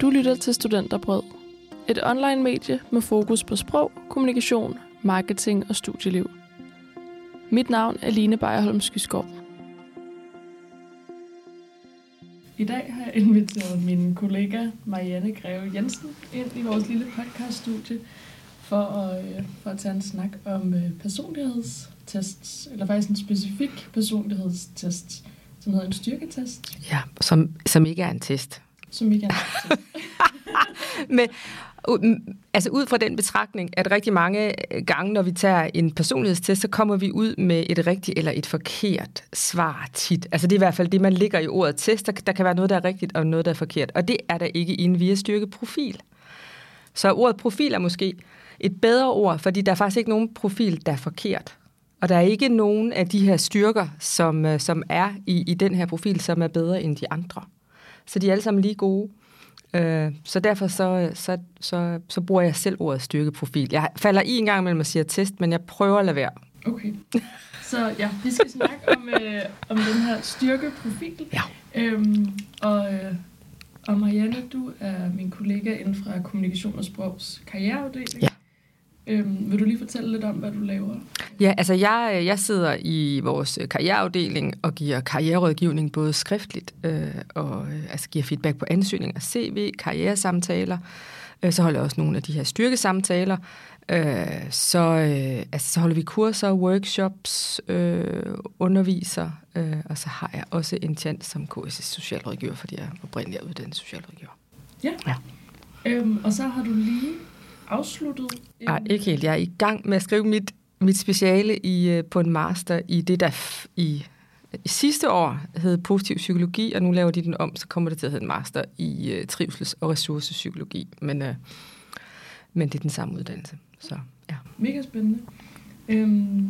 Du lytter til Studenterbrød. Et online medie med fokus på sprog, kommunikation, marketing og studieliv. Mit navn er Line Bejerholm Skyskov. I dag har jeg inviteret min kollega Marianne Greve Jensen ind i vores lille podcaststudie for at, øh, for at tage en snak om øh, personlighedstests, eller faktisk en specifik personlighedstest, som hedder en styrketest, Ja, som, som ikke er en test som ikke. Men, altså ud fra den betragtning, at rigtig mange øh, gange, når vi tager en personlighedstest, så kommer vi ud med et rigtigt eller et forkert svar tit. Altså det er i hvert fald det, man ligger i ordet test. Der, der kan være noget, der er rigtigt og noget, der er forkert. Og det er der ikke i en via styrke profil. Så ordet profil er måske et bedre ord, fordi der er faktisk ikke nogen profil, der er forkert. Og der er ikke nogen af de her styrker, som, øh, som er i, i den her profil, som er bedre end de andre. Så de er alle sammen lige gode. Øh, så derfor så, så, så, så bruger jeg selv ordet styrkeprofil. Jeg falder i en gang imellem og siger test, men jeg prøver at lade være. Okay. Så ja, vi skal snakke om, øh, om den her styrkeprofil. Ja. Øhm, og, øh, og Marianne, du er min kollega inden fra Kommunikation og Sprogs karriereafdeling. Ja. Øhm, vil du lige fortælle lidt om, hvad du laver? Ja, altså jeg, jeg sidder i vores karriereafdeling og giver karriererådgivning både skriftligt øh, og øh, altså giver feedback på ansøgninger, CV, karrieresamtaler. Øh, så holder jeg også nogle af de her styrkesamtaler. Øh, så, øh, altså, så holder vi kurser, workshops, øh, underviser, øh, og så har jeg også en tjent som KSS socialrådgiver, fordi jeg oprindeligt er uddannet socialrådgiver. Ja. Ja. Øhm, og så har du lige afsluttet... en- Nej, ikke helt. Jeg er i gang med at skrive mit, mit speciale i, øh, på en master i det, der f- i, i sidste år hed positiv psykologi, og nu laver de den om, så kommer det til at hedde en master i uh, trivsels- og ressourcepsykologi. Men, uh, men det er den samme uddannelse. Så ja. Mega spændende. Øhm,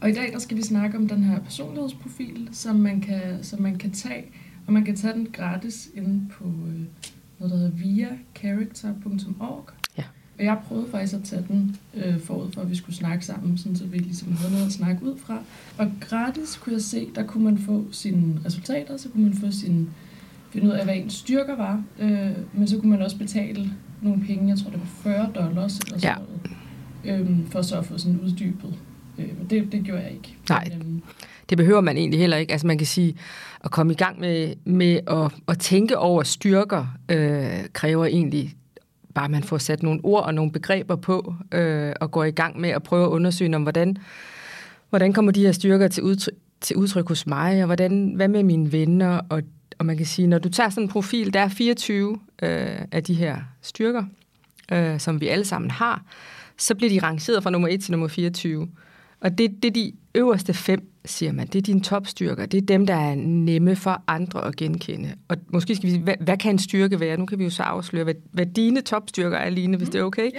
og i dag der skal vi snakke om den her personlighedsprofil, som man kan, som man kan tage, og man kan tage den gratis inde på øh, noget, der hedder viacharacter.org. Og jeg prøvede faktisk at tage den øh, forud for, at vi skulle snakke sammen, sådan så vi ligesom havde noget at snakke ud fra. Og gratis kunne jeg se, der kunne man få sine resultater, så kunne man få sin, finde ud af, hvad ens styrker var, øh, men så kunne man også betale nogle penge, jeg tror det var 40 dollars eller sådan Ja. noget, øhm, for så at få sådan uddybet. Øh, men det, det gjorde jeg ikke. Nej. Men, øhm, Det behøver man egentlig heller ikke. Altså man kan sige, at komme i gang med, med at, at tænke over styrker, øh, kræver egentlig bare, man får sat nogle ord og nogle begreber på, øh, og går i gang med at prøve at undersøge, om hvordan, hvordan kommer de her styrker til udtryk, til udtryk hos mig, og hvordan, hvad med mine venner, og, og man kan sige, når du tager sådan en profil, der er 24 øh, af de her styrker, øh, som vi alle sammen har, så bliver de rangeret fra nummer 1 til nummer 24. Og det, det er de øverste fem, siger man. Det er dine topstyrker. Det er dem, der er nemme for andre at genkende. Og måske skal vi sige, hvad, hvad kan en styrke være? Nu kan vi jo så afsløre, hvad, hvad dine topstyrker er, Line, hvis det er okay.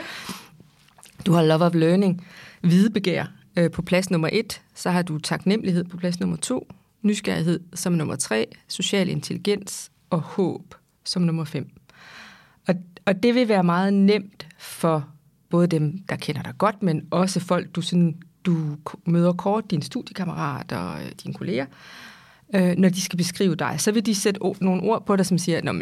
Du har love of learning, hvidebegær øh, på plads nummer et. Så har du taknemmelighed på plads nummer to. Nysgerrighed som nummer tre. Social intelligens og håb som nummer fem. Og, og det vil være meget nemt for både dem, der kender dig godt, men også folk, du, sådan, du møder kort, dine studiekammerater og dine kolleger, øh, når de skal beskrive dig, så vil de sætte o- nogle ord på dig, som siger, at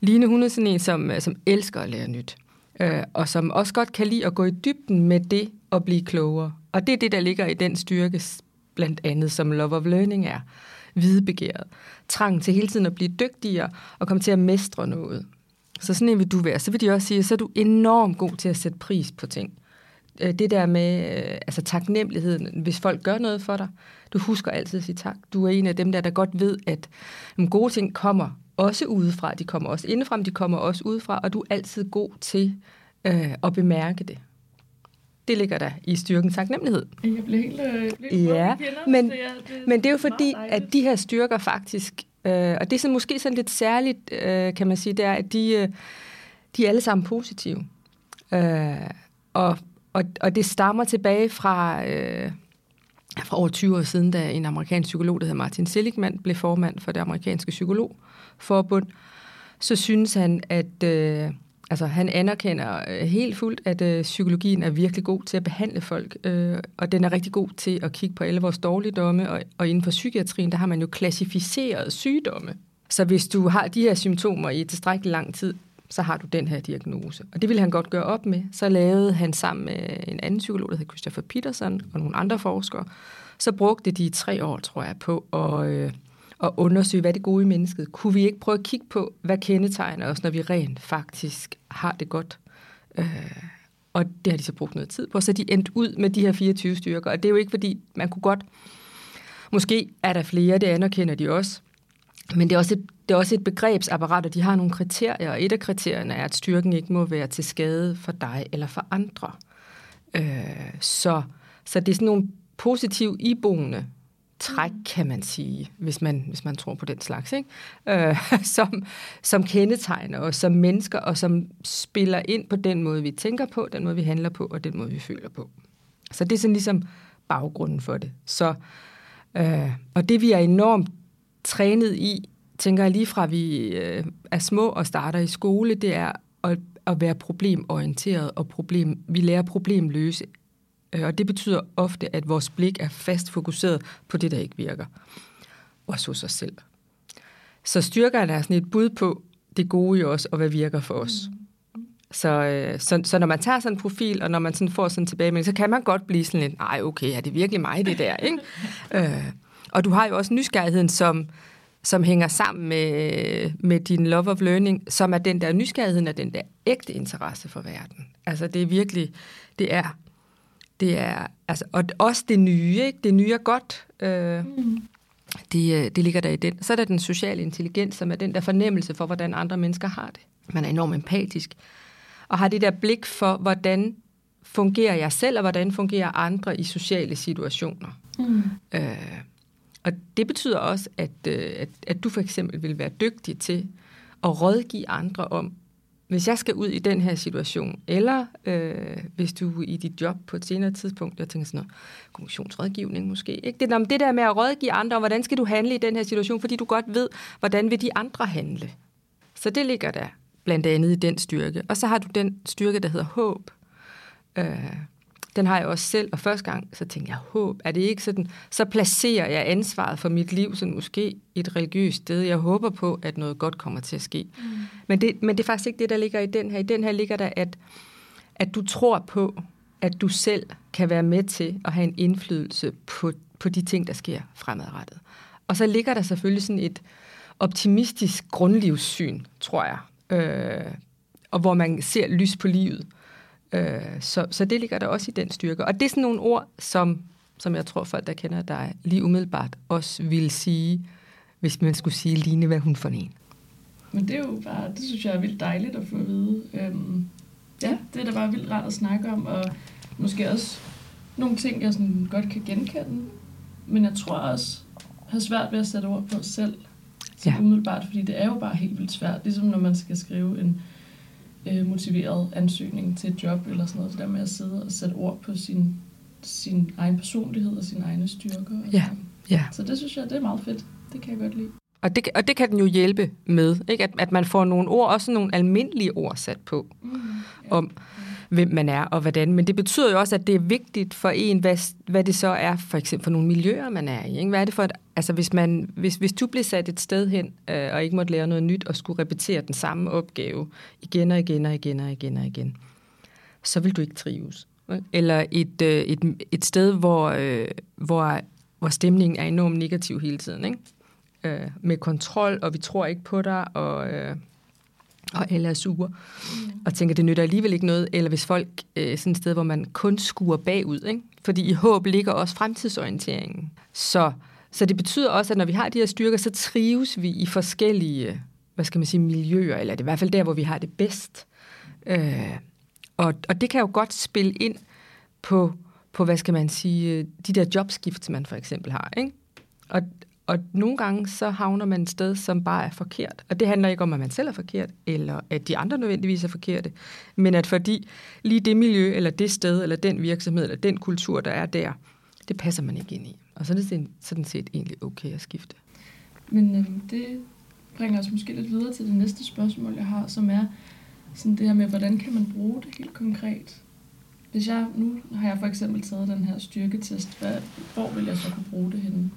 Line, hun er sådan en, som, øh, som elsker at lære nyt, øh, og som også godt kan lide at gå i dybden med det og blive klogere. Og det er det, der ligger i den styrke, blandt andet som love of learning er, hvidebegæret. Trang til hele tiden at blive dygtigere og komme til at mestre noget. Så sådan en vil du være. Så vil de også sige, at så er du enormt god til at sætte pris på ting. Øh, Det der med øh, altså taknemmeligheden, hvis folk gør noget for dig, du husker altid at sige tak. Du er en af dem der, der godt ved, at nogle gode ting kommer også udefra. De kommer også indefra, men de kommer også udefra, og du er altid god til øh, at bemærke det. Det ligger der i styrken taknemmelighed. Jeg blev helt, øh, helt Ja, kinderne, men- så jeg- det, Men det er jo fordi, at de her styrker faktisk, øh, og det er sådan, måske sådan lidt særligt, øh, kan man sige, det er, at de, øh, de er alle sammen positive. Øh, og, og, og det stammer tilbage fra, øh, fra over 20 år siden, da en amerikansk psykolog, der hedder Martin Seligman, blev formand for det amerikanske psykologforbund. Så synes han, at øh, altså, han anerkender øh, helt fuldt, at øh, psykologien er virkelig god til at behandle folk, øh, og den er rigtig god til at kigge på alle vores dårligdomme, og, og inden for psykiatrien, der har man jo klassificeret sygdomme Så hvis du har de her symptomer i tilstrækkelig lang tid, så har du den her diagnose. Og det ville han godt gøre op med. Så lavede han sammen med en anden psykolog, der hed Christopher Peterson, og nogle andre forskere, så brugte de tre år, tror jeg, på at, øh, at undersøge, hvad det gode i mennesket. Kunne vi ikke prøve at kigge på, hvad kendetegner os, når vi rent faktisk har det godt? Øh, og det har de så brugt noget tid på. Så de endte ud med de her 24 styrker. Og det er jo ikke, fordi man kunne godt... Måske er der flere, det anerkender de også. Men det er også et, det er også et begrebsapparat, og de har nogle kriterier. Og et af kriterierne er, at styrken ikke må være til skade for dig eller for andre. Øh, så, så det er sådan nogle positive iboende træk, kan man sige, hvis man, hvis man tror på den slags, ikke? Øh, som, som kendetegner os som mennesker, og som spiller ind på den måde, vi tænker på, den måde, vi handler på, og den måde, vi føler på. Så det er sådan ligesom baggrunden for det. Så, øh, og det, vi er enormt trænet i, tænker jeg lige fra vi øh, er små og starter i skole, det er at, at være problemorienteret og problem, vi lærer problemløse Øh, og det betyder ofte, at vores blik er fast fokuseret på det, der ikke virker. Også hos os selv. Så styrkerne er sådan et bud på det gode i os, og hvad virker for os. Så, øh, så, så når man tager sådan en profil, og når man sådan får sådan en tilbagemelding, så kan man godt blive sådan lidt, nej okay, er det virkelig mig det der? Ikke? øh, og du har jo også nysgerrigheden, som, som hænger sammen med, med din love of learning, som er den der nysgerrigheden, er den der ægte interesse for verden. Altså det er virkelig, det er det er, altså, og også det nye, ikke? Det nye er godt. Øh, mm. det, øh, det ligger der i den. Så er der den sociale intelligens, som er den der fornemmelse for, hvordan andre mennesker har det. Man er enormt empatisk. Og har det der blik for, hvordan fungerer jeg selv, og hvordan fungerer andre i sociale situationer. Mm. Øh, og det betyder også, at, øh, at, at du for eksempel vil være dygtig til at rådgive andre om, hvis jeg skal ud i den her situation, eller øh, hvis du i dit job på et senere tidspunkt, jeg tænker sådan noget, kommissionsrådgivning måske, ikke? Det, det der med at rådgive andre, hvordan skal du handle i den her situation, fordi du godt ved, hvordan vil de andre handle. Så det ligger der blandt andet i den styrke. Og så har du den styrke, der hedder håb. Øh, den har jeg også selv, og første gang, så tænkte jeg, håb, er det ikke sådan, så placerer jeg ansvaret for mit liv sådan måske et religiøst sted. Jeg håber på, at noget godt kommer til at ske. Mm. Men, det, men det er faktisk ikke det, der ligger i den her. I den her ligger der, at, at du tror på, at du selv kan være med til at have en indflydelse på, på de ting, der sker fremadrettet. Og så ligger der selvfølgelig sådan et optimistisk grundlivssyn, tror jeg, øh, og hvor man ser lys på livet. Øh, så, så det ligger der også i den styrke. Og det er sådan nogle ord, som, som jeg tror folk, der kender dig lige umiddelbart, også vil sige, hvis man skulle sige Line, hvad hun for en. Men det er jo bare, det synes jeg er vildt dejligt at få at vide. Øhm, ja, det er da bare vildt rart at snakke om, og måske også nogle ting, jeg sådan godt kan genkende. Men jeg tror også, har svært ved at sætte ord på selv. Ja. Umiddelbart, fordi det er jo bare helt vildt svært. Ligesom når man skal skrive en øh, motiveret ansøgning til et job eller sådan noget. Det der med at sidde og sætte ord på sin, sin egen personlighed og sine egne styrker. Ja. ja. Så det synes jeg, det er meget fedt. Det kan jeg godt lide. Og det, og det kan den jo hjælpe med, ikke? At, at man får nogle ord, også nogle almindelige ord sat på, mm, ja. om hvem man er og hvordan. Men det betyder jo også, at det er vigtigt for en, hvad, hvad det så er for eksempel for nogle miljøer, man er i. Ikke? Hvad er det for et, altså hvis, man, hvis, hvis du bliver sat et sted hen øh, og ikke måtte lære noget nyt og skulle repetere den samme opgave igen og igen og igen og igen og igen, så vil du ikke trives. Eller et, øh, et, et sted, hvor, øh, hvor, hvor stemningen er enormt negativ hele tiden. Ikke? øh, med kontrol, og vi tror ikke på dig, og, øh, og alle er sure, mm. og tænker, det nytter alligevel ikke noget, eller hvis folk øh, sådan et sted, hvor man kun skuer bagud, ikke? fordi i håb ligger også fremtidsorienteringen. Så, så det betyder også, at når vi har de her styrker, så trives vi i forskellige, hvad skal man sige, miljøer, eller det er i hvert fald der, hvor vi har det bedst. Øh, og, og det kan jo godt spille ind på, på, hvad skal man sige, øh, de der jobskift, man for eksempel har. Ikke? Og, og nogle gange så havner man et sted, som bare er forkert. Og det handler ikke om, at man selv er forkert, eller at de andre nødvendigvis er forkerte, men at fordi lige det miljø, eller det sted, eller den virksomhed, eller den kultur, der er der, det passer man ikke ind i. Og så er det sådan set egentlig okay at skifte. Men øh, det bringer os måske lidt videre til det næste spørgsmål, jeg har, som er sådan det her med, hvordan kan man bruge det helt konkret? Hvis jeg, nu har jeg for eksempel taget den her styrketest, hvad, hvor vil jeg så kunne bruge det henne?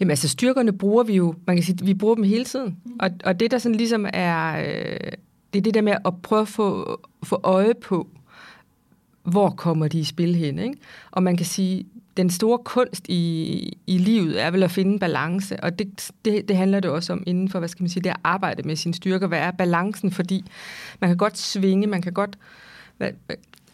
Jamen altså styrkerne bruger vi jo, man kan sige, vi bruger dem hele tiden. Mm. Og, og det der sådan ligesom er, øh, det er det der med at prøve at få, få øje på, hvor kommer de i spil hen. Ikke? Og man kan sige, den store kunst i, i livet er vel at finde balance, og det, det, det handler det også om inden for, hvad skal man sige, det at arbejde med sine styrker. Hvad er balancen? Fordi man kan godt svinge, man kan godt hvad,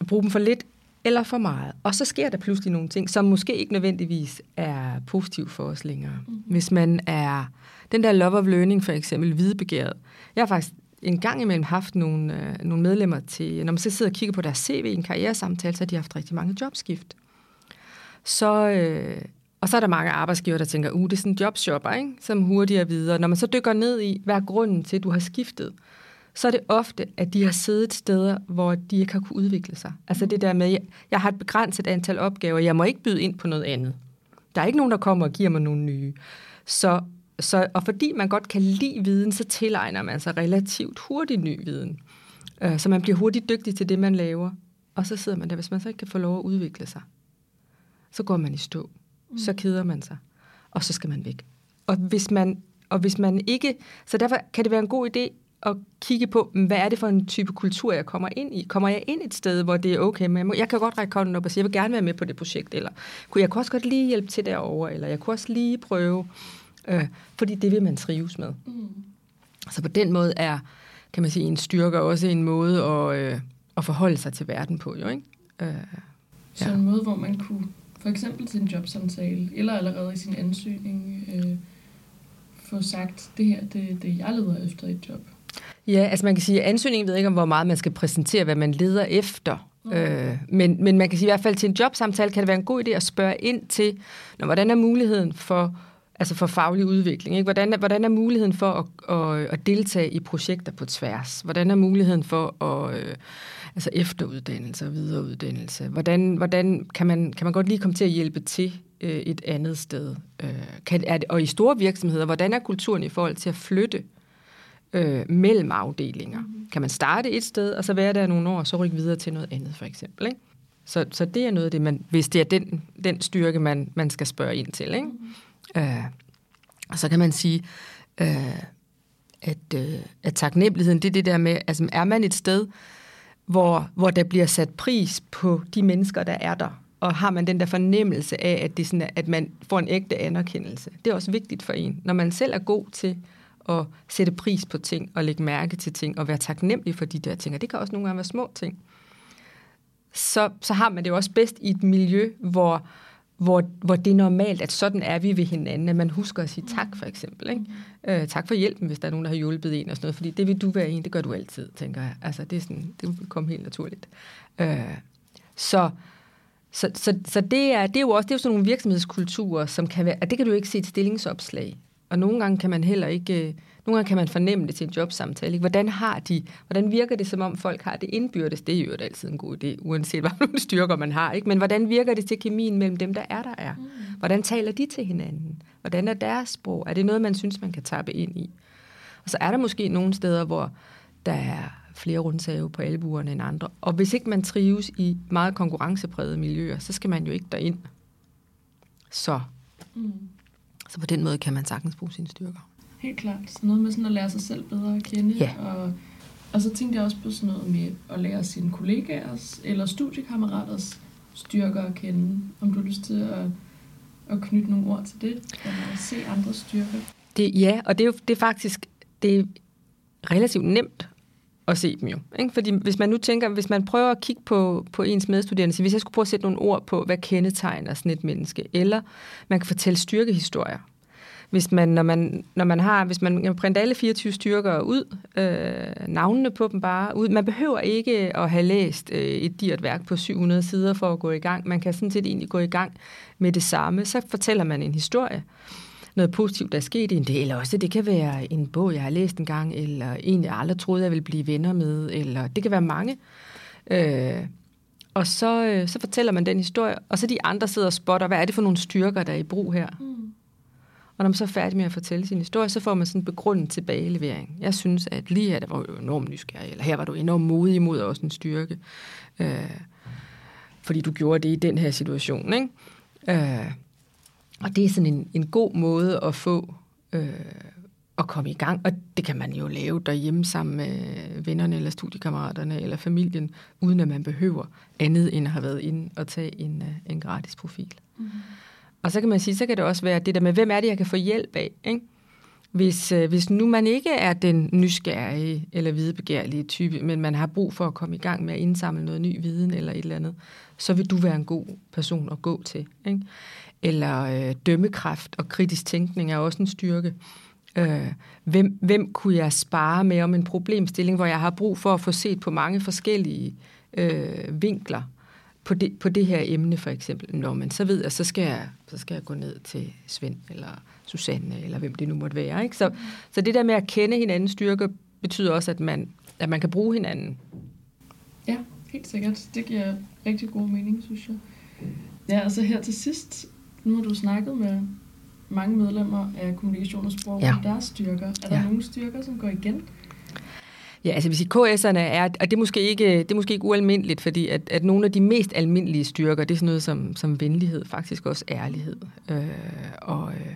bruge dem for lidt eller for meget. Og så sker der pludselig nogle ting, som måske ikke nødvendigvis er positive for os længere. Mm-hmm. Hvis man er, den der love of learning for eksempel, hvidebegæret. Jeg har faktisk en gang imellem haft nogle, øh, nogle medlemmer til, når man så sidder og kigger på deres CV i en karrieresamtale, så har de haft rigtig mange jobskift. Så, øh, og så er der mange arbejdsgiver, der tænker, uh, det er sådan en jobshopper, ikke? som hurtigere videre. Når man så dykker ned i, hvad er grunden til, at du har skiftet, så er det ofte, at de har siddet steder, hvor de ikke har kunne udvikle sig. Altså det der med, jeg har et begrænset antal opgaver, jeg må ikke byde ind på noget andet. Der er ikke nogen, der kommer og giver mig nogle nye. Så, så, og fordi man godt kan lide viden, så tilegner man sig relativt hurtigt ny viden. Øh, så man bliver hurtigt dygtig til det, man laver. Og så sidder man der, hvis man så ikke kan få lov at udvikle sig. Så går man i stå. Mm. Så keder man sig. Og så skal man væk. Og hvis man, og hvis man ikke... Så derfor kan det være en god idé at kigge på, hvad er det for en type kultur, jeg kommer ind i? Kommer jeg ind et sted, hvor det er okay, men jeg kan godt række hånden op og sige, jeg vil gerne være med på det projekt, eller kunne jeg kunne også godt lige hjælpe til derovre, eller jeg kunne også lige prøve, øh, fordi det vil man trives med. Mm. Så på den måde er, kan man sige, en styrke også en måde at, øh, at forholde sig til verden på, jo, ikke? Øh, ja. Så en måde, hvor man kunne, for eksempel til en jobsamtale, eller allerede i sin ansøgning, øh, få sagt, det her, det det, jeg leder efter et job. Ja, altså man kan sige, at ansøgningen ved ikke om, hvor meget man skal præsentere, hvad man leder efter. Mm. Øh, men, men man kan sige i hvert fald til en jobsamtale, kan det være en god idé at spørge ind til, når, hvordan er muligheden for, altså for faglig udvikling? Ikke? Hvordan, er, hvordan er muligheden for at, at, at deltage i projekter på tværs? Hvordan er muligheden for at... Øh, altså efteruddannelse og videreuddannelse. Hvordan, hvordan kan, man, kan man godt lige komme til at hjælpe til øh, et andet sted? Øh, kan, er det, og i store virksomheder, hvordan er kulturen i forhold til at flytte øh, øh, mellem afdelinger. Mm. Kan man starte et sted, og så være der nogle år, og så rykke videre til noget andet, for eksempel. Ikke? Så, så det er noget af det, man, hvis det er den, den styrke, man, man skal spørge ind til. Ikke? Mm. Øh, og så kan man sige, øh, at, øh, at taknemmeligheden, det er det der med, altså er man et sted, hvor, hvor der bliver sat pris på de mennesker, der er der, og har man den der fornemmelse af, at, det sådan, at man får en ægte anerkendelse. Det er også vigtigt for en. Når man selv er god til at sætte pris på ting og lægge mærke til ting og være taknemmelig for de der ting. Og det kan også nogle gange være små ting. Så, så har man det jo også bedst i et miljø, hvor, hvor, hvor det er normalt, at sådan er vi ved hinanden, at man husker at sige tak for eksempel. Ikke? Øh, tak for hjælpen, hvis der er nogen, der har hjulpet en og sådan noget, fordi det vil du være en, det gør du altid, tænker jeg. Altså det, er sådan, det vil komme helt naturligt. Øh, så, så, så, så det, er, det er jo også det er jo sådan nogle virksomhedskulturer, som kan være, at det kan du ikke se et stillingsopslag. Og nogle gange kan man heller ikke, øh, nogle gange kan man fornemme det til en jobsamtale. Ikke? Hvordan har de, hvordan virker det, som om folk har det indbyrdes? Det er jo altid en god idé, uanset hvad styrker man har. Ikke? Men hvordan virker det til kemien mellem dem, der er, der er? Mm. Hvordan taler de til hinanden? Hvordan er deres sprog? Er det noget, man synes, man kan tappe ind i? Og så er der måske nogle steder, hvor der er flere rundsave på albuerne end andre. Og hvis ikke man trives i meget konkurrenceprægede miljøer, så skal man jo ikke derind. Så mm. Så på den måde kan man sagtens bruge sine styrker. Helt klart. Så noget med sådan at lære sig selv bedre at kende. Ja. Og, og så tænkte jeg også på sådan noget med at lære sine kollegaers eller studiekammeraters styrker at kende. Om du har lyst til at, at knytte nogle ord til det, eller at se andres styrker. Det, ja, og det er jo det er faktisk det er relativt nemt at se dem jo. Ikke? Fordi hvis man nu tænker, hvis man prøver at kigge på, på ens medstuderende, så hvis jeg skulle prøve at sætte nogle ord på, hvad kendetegner sådan et menneske, eller man kan fortælle styrkehistorier. Hvis man, når man, når man har, hvis man kan printe alle 24 styrker ud, øh, navnene på dem bare ud, man behøver ikke at have læst øh, et dyrt værk på 700 sider for at gå i gang. Man kan sådan set egentlig gå i gang med det samme. Så fortæller man en historie noget positivt, der er sket i en del. Eller også det kan være en bog, jeg har læst en gang, eller en, jeg aldrig troede, jeg ville blive venner med, eller det kan være mange. Øh, og så, øh, så fortæller man den historie, og så de andre sidder og spotter, hvad er det for nogle styrker, der er i brug her? Mm. Og når man så er færdig med at fortælle sin historie, så får man sådan en begrundet tilbagelevering. Jeg synes, at lige her, der var du enormt nysgerrig, eller her var du enormt modig imod også en styrke. Øh, fordi du gjorde det i den her situation, ikke? Øh, Og det er sådan en, en god måde at få øh, at komme i gang. Og det kan man jo lave derhjemme sammen med vennerne eller studiekammeraterne eller familien, uden at man behøver andet end at have været inde og tage en, øh, en gratis profil. Mm. Og så kan man sige, så kan det også være det der med, hvem er det, jeg kan få hjælp af? Ikke? Hvis, øh, hvis nu man ikke er den nysgerrige eller videbegærlige type, men man har brug for at komme i gang med at indsamle noget ny viden eller et eller andet, så vil du være en god person at gå til. Ikke? Eller øh, dømmekraft og kritisk tænkning er også en styrke. Øh, hvem, hvem kunne jeg spare med om en problemstilling, hvor jeg har brug for at få set på mange forskellige øh, vinkler på det, på det her emne for eksempel. Nå, men så ved jeg, så skal jeg, så skal jeg gå ned til Svend eller Susanne, eller hvem det nu måtte være. Ikke? Så, så det der med at kende hinandens styrke, betyder også, at man, at man kan bruge hinanden. Ja, helt sikkert. Det giver rigtig god mening, synes jeg. Ja, og altså her til sidst, nu har du snakket med mange medlemmer af kommunikation og sprog ja. deres styrker. Er der ja. nogle styrker, som går igen? Ja, altså hvis KS'erne er, og det er måske ikke, det er måske ikke ualmindeligt, fordi at, at nogle af de mest almindelige styrker, det er sådan noget som, som venlighed, faktisk også ærlighed, øh, og, øh,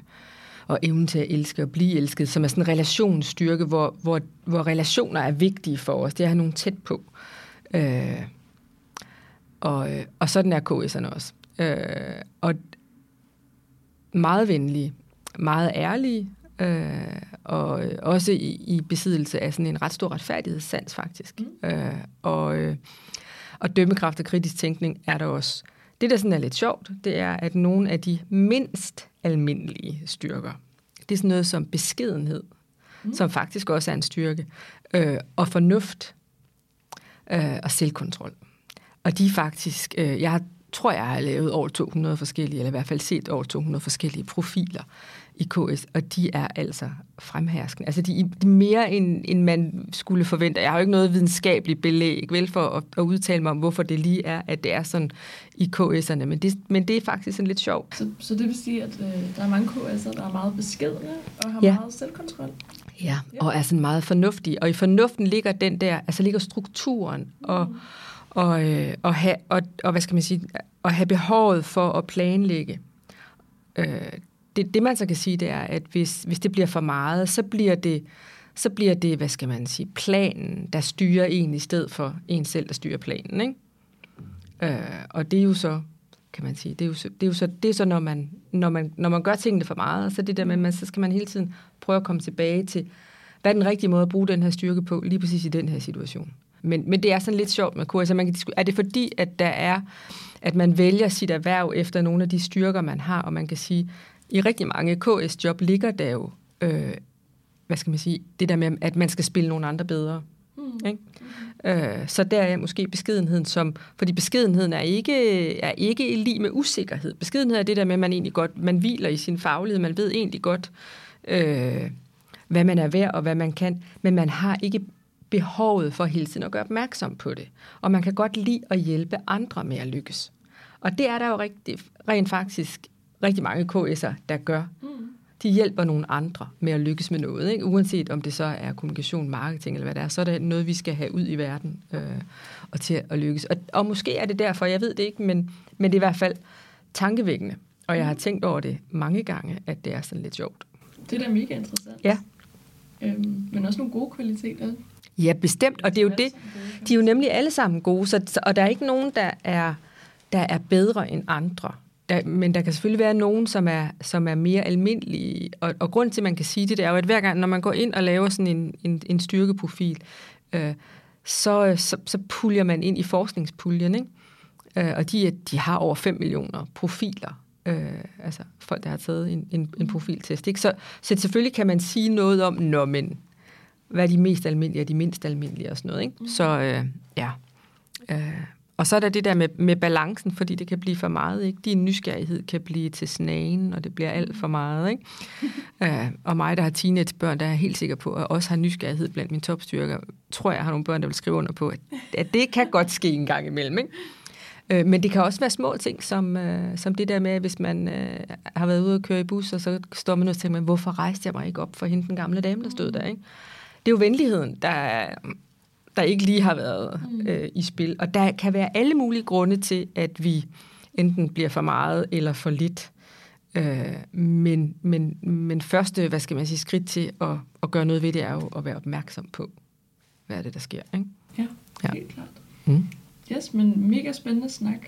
og evnen til at elske og blive elsket, som er sådan en relationsstyrke, hvor, hvor, hvor relationer er vigtige for os. Det er at have nogen tæt på. Øh, og, øh, og sådan er KS'erne også. Øh, og meget venlige, meget ærlige, øh, og også i, i besiddelse af sådan en ret stor retfærdighedssans faktisk. Mm. Øh, og, øh, og dømmekraft og kritisk tænkning er der også. Det, der sådan er lidt sjovt, det er, at nogle af de mindst almindelige styrker, det er sådan noget som beskedenhed, mm. som faktisk også er en styrke, øh, og fornuft øh, og selvkontrol. Og de faktisk, øh, jeg har, tror, jeg har lavet over 200 forskellige, eller i hvert fald set over 200 forskellige profiler i KS, og de er altså fremherskende. Altså de, de er mere, end, end man skulle forvente. Jeg har jo ikke noget videnskabeligt belæg vel, for at, at udtale mig om, hvorfor det lige er, at det er sådan i KS'erne, men det, men det er faktisk sådan lidt sjovt. Så, så det vil sige, at øh, der er mange KS'er, der er meget beskedne og har ja. meget selvkontrol? Ja, ja, og er sådan meget fornuftige. Og i fornuften ligger den der, altså ligger strukturen og, mm og, øh, og, have, og, og, hvad skal man sige, at have behovet for at planlægge. Øh, det, det man så kan sige, det er, at hvis, hvis det bliver for meget, så bliver det, så bliver det, hvad skal man sige, planen, der styrer en i stedet for en selv, der styrer planen. Ikke? Øh, og det er jo så, kan man sige, det er jo så, det er jo så, det er så når, man, når, man, når man gør tingene for meget, så det der med, man, så skal man hele tiden prøve at komme tilbage til, hvad er den rigtige måde at bruge den her styrke på, lige præcis i den her situation. Men, men det er sådan lidt sjovt med kurs. Altså man kan er det fordi, at der er, at man vælger sit erhverv efter nogle af de styrker, man har, og man kan sige, i rigtig mange KS-job ligger der jo, øh, hvad skal man sige, det der med, at man skal spille nogle andre bedre. Mm. Ikke? Øh, så der er måske beskedenheden som, fordi beskedenheden er ikke, er ikke lige med usikkerhed. Beskedenhed er det der med, at man egentlig godt, man hviler i sin faglighed, man ved egentlig godt, øh, hvad man er værd og hvad man kan, men man har ikke behovet for hele tiden at gøre opmærksom på det. Og man kan godt lide at hjælpe andre med at lykkes. Og det er der jo rigtig, rent faktisk rigtig mange KS'er, der gør. Mm. De hjælper nogle andre med at lykkes med noget. Ikke? Uanset om det så er kommunikation, marketing eller hvad det er, så er det noget, vi skal have ud i verden øh, og til at lykkes. Og, og måske er det derfor, jeg ved det ikke, men, men det er i hvert fald tankevækkende. Og jeg har tænkt over det mange gange, at det er sådan lidt sjovt. Det er da mega interessant. Ja. Øhm, men også nogle gode kvaliteter. Ja, bestemt. Og det er jo det. De er jo nemlig alle sammen gode, så, og der er ikke nogen, der er, der er bedre end andre. Der, men der kan selvfølgelig være nogen, som er, som er mere almindelige. Og, og grund til, at man kan sige det, det er jo, at hver gang, når man går ind og laver sådan en, en, en styrkeprofil, øh, så, så, så puljer man ind i forskningspuljen, ikke? Øh, og de, de har over 5 millioner profiler. Øh, altså folk, der har taget en, en, en profiltest. Ikke? Så, så selvfølgelig kan man sige noget om, når men, hvad er de mest almindelige og de mindst almindelige og sådan noget. Ikke? Mm. Så øh, ja. Øh, og så er der det der med, med balancen, fordi det kan blive for meget. Ikke? Din nysgerrighed kan blive til snagen, og det bliver alt for meget. Ikke? uh, og mig, der har teenagebørn, der er helt sikker på, at også har nysgerrighed blandt mine topstyrker, tror jeg har nogle børn, der vil skrive under på, at, at det kan godt ske en gang imellem. Ikke? Uh, men det kan også være små ting, som, uh, som det der med, hvis man uh, har været ude og køre i bus, og så står man og tænker, hvorfor rejste jeg mig ikke op for hende, den gamle dame, der stod der? Ikke? Det er jo venligheden, der der ikke lige har været mm. øh, i spil. Og der kan være alle mulige grunde til, at vi enten bliver for meget eller for lidt Øh, men, men, men første, hvad skal man sige, skridt til at, at gøre noget ved det, er jo at være opmærksom på, hvad er det, der sker. Ikke? Ja, Ja. helt klart. Mm. Yes, men mega spændende snak.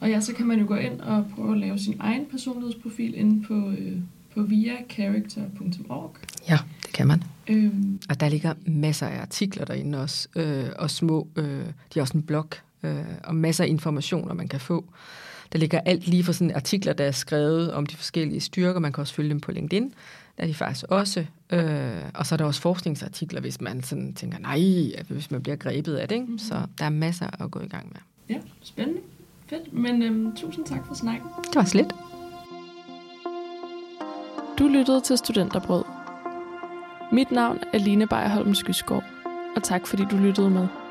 Og ja, så kan man jo gå ind og prøve at lave sin egen personlighedsprofil inde på, øh, på viacharacter.org. Ja, kan man. Øhm, Og der ligger masser af artikler derinde også, øh, og små, øh, de har også en blog, øh, og masser af informationer, man kan få. Der ligger alt lige fra sådan artikler, der er skrevet om de forskellige styrker. Man kan også følge dem på LinkedIn. Der er de faktisk også. Øh, og så er der også forskningsartikler, hvis man sådan tænker, nej, hvis man bliver grebet af det. Ikke? Så der er masser at gå i gang med. ja, spændende. Fedt. Men øhm, tusind tak for snakken. Det var slet. Du lyttede til Studenterbrød. Mit navn er Line Bejerholm Skysgård, og tak fordi du lyttede med.